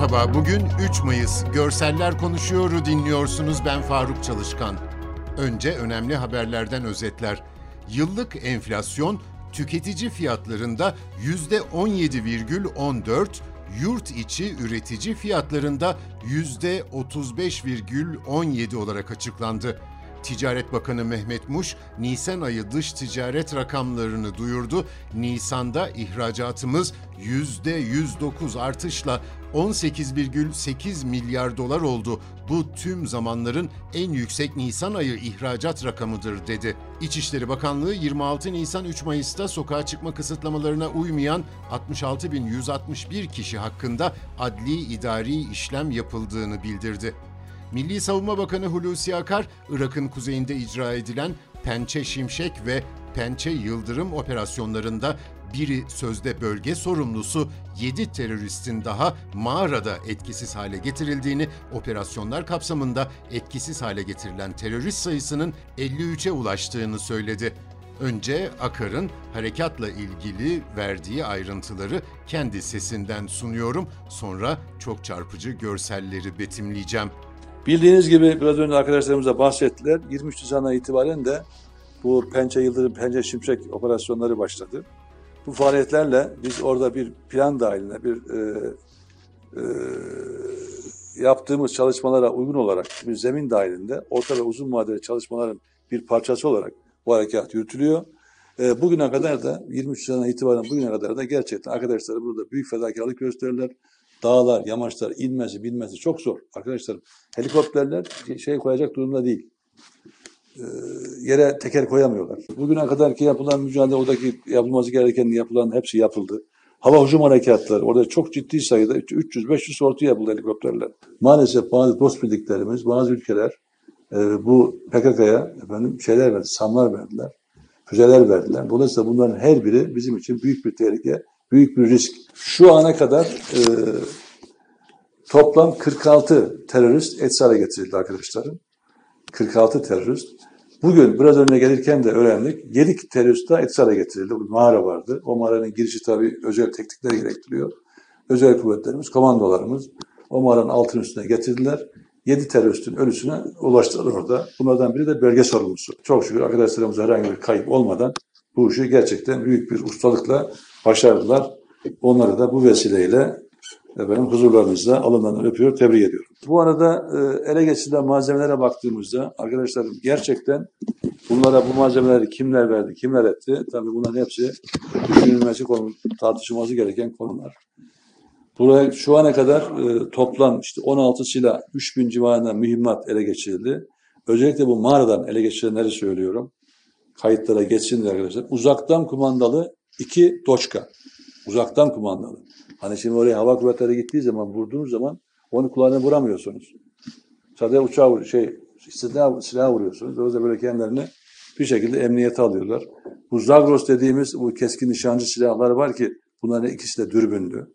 Merhaba, bugün 3 Mayıs. Görseller Konuşuyor'u dinliyorsunuz. Ben Faruk Çalışkan. Önce önemli haberlerden özetler. Yıllık enflasyon tüketici fiyatlarında %17,14, yurt içi üretici fiyatlarında %35,17 olarak açıklandı. Ticaret Bakanı Mehmet Muş, Nisan ayı dış ticaret rakamlarını duyurdu. Nisan'da ihracatımız %109 artışla 18,8 milyar dolar oldu. Bu tüm zamanların en yüksek Nisan ayı ihracat rakamıdır dedi. İçişleri Bakanlığı 26 Nisan 3 Mayıs'ta sokağa çıkma kısıtlamalarına uymayan 66.161 kişi hakkında adli idari işlem yapıldığını bildirdi. Milli Savunma Bakanı Hulusi Akar, Irak'ın kuzeyinde icra edilen Pençe Şimşek ve Pençe Yıldırım operasyonlarında biri sözde bölge sorumlusu 7 teröristin daha mağarada etkisiz hale getirildiğini, operasyonlar kapsamında etkisiz hale getirilen terörist sayısının 53'e ulaştığını söyledi. Önce Akar'ın harekatla ilgili verdiği ayrıntıları kendi sesinden sunuyorum, sonra çok çarpıcı görselleri betimleyeceğim. Bildiğiniz gibi biraz önce arkadaşlarımız da bahsettiler. 23 Nisan'dan itibaren de bu Pençe Yıldırım, Pençe Şimşek operasyonları başladı. Bu faaliyetlerle biz orada bir plan dahilinde bir e, e, yaptığımız çalışmalara uygun olarak bir zemin dahilinde orta ve uzun vadeli çalışmaların bir parçası olarak bu harekat yürütülüyor. E, bugüne kadar da 23 Nisan'dan itibaren bugüne kadar da gerçekten arkadaşlar burada büyük fedakarlık gösterirler dağlar, yamaçlar inmesi, binmesi çok zor. Arkadaşlarım helikopterler şey koyacak durumda değil. Ee, yere teker koyamıyorlar. Bugüne kadar ki yapılan mücadele, oradaki yapılması gereken yapılan hepsi yapıldı. Hava hücum harekatları, orada çok ciddi sayıda 300-500 sortu yapıldı helikopterler. Maalesef bazı dost bildiklerimiz, bazı ülkeler e, bu PKK'ya efendim şeyler verdi, samlar verdiler, füzeler verdiler. Dolayısıyla bunların her biri bizim için büyük bir tehlike büyük bir risk. Şu ana kadar e, toplam 46 terörist etkisiz getirildi arkadaşlarım. 46 terörist. Bugün biraz önce gelirken de öğrendik. 7 terörist daha etkisiz getirildi. Bir mağara vardı. O mağaranın girişi tabii özel teknikler gerektiriyor. Özel kuvvetlerimiz, komandolarımız o mağaranın altın üstüne getirdiler. 7 teröristin ölüsüne ulaştılar orada. Bunlardan biri de bölge sorumlusu. Çok şükür arkadaşlarımıza herhangi bir kayıp olmadan bu işi gerçekten büyük bir ustalıkla başardılar. Onları da bu vesileyle efendim huzurlarınızda alından öpüyor, tebrik ediyorum. Bu arada e, ele geçirilen malzemelere baktığımızda arkadaşlarım gerçekten bunlara bu malzemeleri kimler verdi, kimler etti? Tabii bunların hepsi düşünülmesi konu, tartışılması gereken konular. Buraya şu ana kadar e, toplam işte 16 silah, 3000 civarında mühimmat ele geçirildi. Özellikle bu mağaradan ele geçirilenleri söylüyorum. Kayıtlara geçsin arkadaşlar. Uzaktan kumandalı iki doçka. Uzaktan kumandalı. Hani şimdi oraya hava kuvvetleri gittiği zaman vurduğunuz zaman onu kulağına vuramıyorsunuz. Sadece uçağı şey silah, silah vuruyorsunuz. Dolayısıyla böyle kendilerini bir şekilde emniyete alıyorlar. Bu Zagros dediğimiz bu keskin nişancı silahlar var ki bunların ikisi de dürbündü.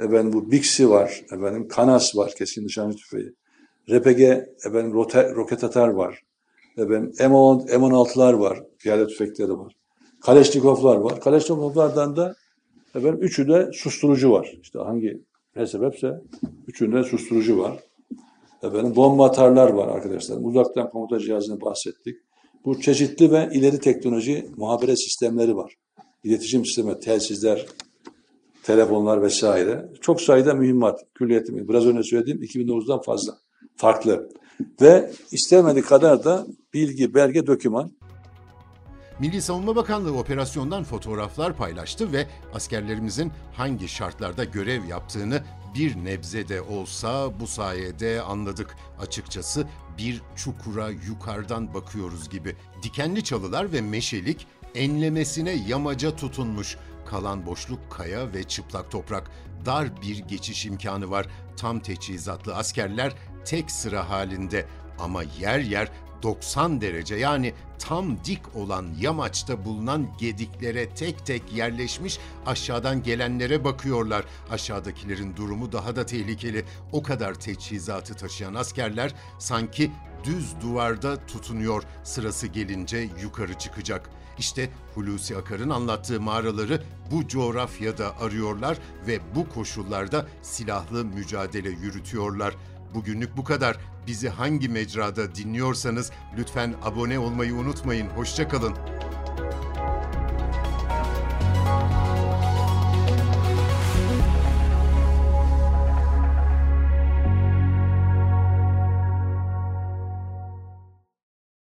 Efendim bu Bixi var, efendim Kanas var, keskin nişancı tüfeği. RPG, efendim roket atar var. Efendim M10, M16'lar var, piyade tüfekleri var. Kaleşnikovlar var. Kaleşnikovlardan da efendim üçü de susturucu var. İşte hangi ne sebepse üçünde susturucu var. Efendim bomba atarlar var arkadaşlar. Uzaktan komuta cihazını bahsettik. Bu çeşitli ve ileri teknoloji muhabere sistemleri var. İletişim sistemi, telsizler, telefonlar vesaire. Çok sayıda mühimmat, külliyeti, biraz önce söylediğim 2009'dan fazla. Farklı. Ve istemedik kadar da bilgi, belge, doküman Milli Savunma Bakanlığı operasyondan fotoğraflar paylaştı ve askerlerimizin hangi şartlarda görev yaptığını bir nebze de olsa bu sayede anladık. Açıkçası bir çukura yukarıdan bakıyoruz gibi. Dikenli çalılar ve meşelik enlemesine yamaca tutunmuş. Kalan boşluk kaya ve çıplak toprak. Dar bir geçiş imkanı var. Tam teçhizatlı askerler tek sıra halinde ama yer yer 90 derece yani tam dik olan yamaçta bulunan gediklere tek tek yerleşmiş aşağıdan gelenlere bakıyorlar. Aşağıdakilerin durumu daha da tehlikeli. O kadar teçhizatı taşıyan askerler sanki düz duvarda tutunuyor. Sırası gelince yukarı çıkacak. İşte Hulusi Akar'ın anlattığı mağaraları bu coğrafyada arıyorlar ve bu koşullarda silahlı mücadele yürütüyorlar. Bugünlük bu kadar. Bizi hangi mecrada dinliyorsanız lütfen abone olmayı unutmayın. Hoşçakalın.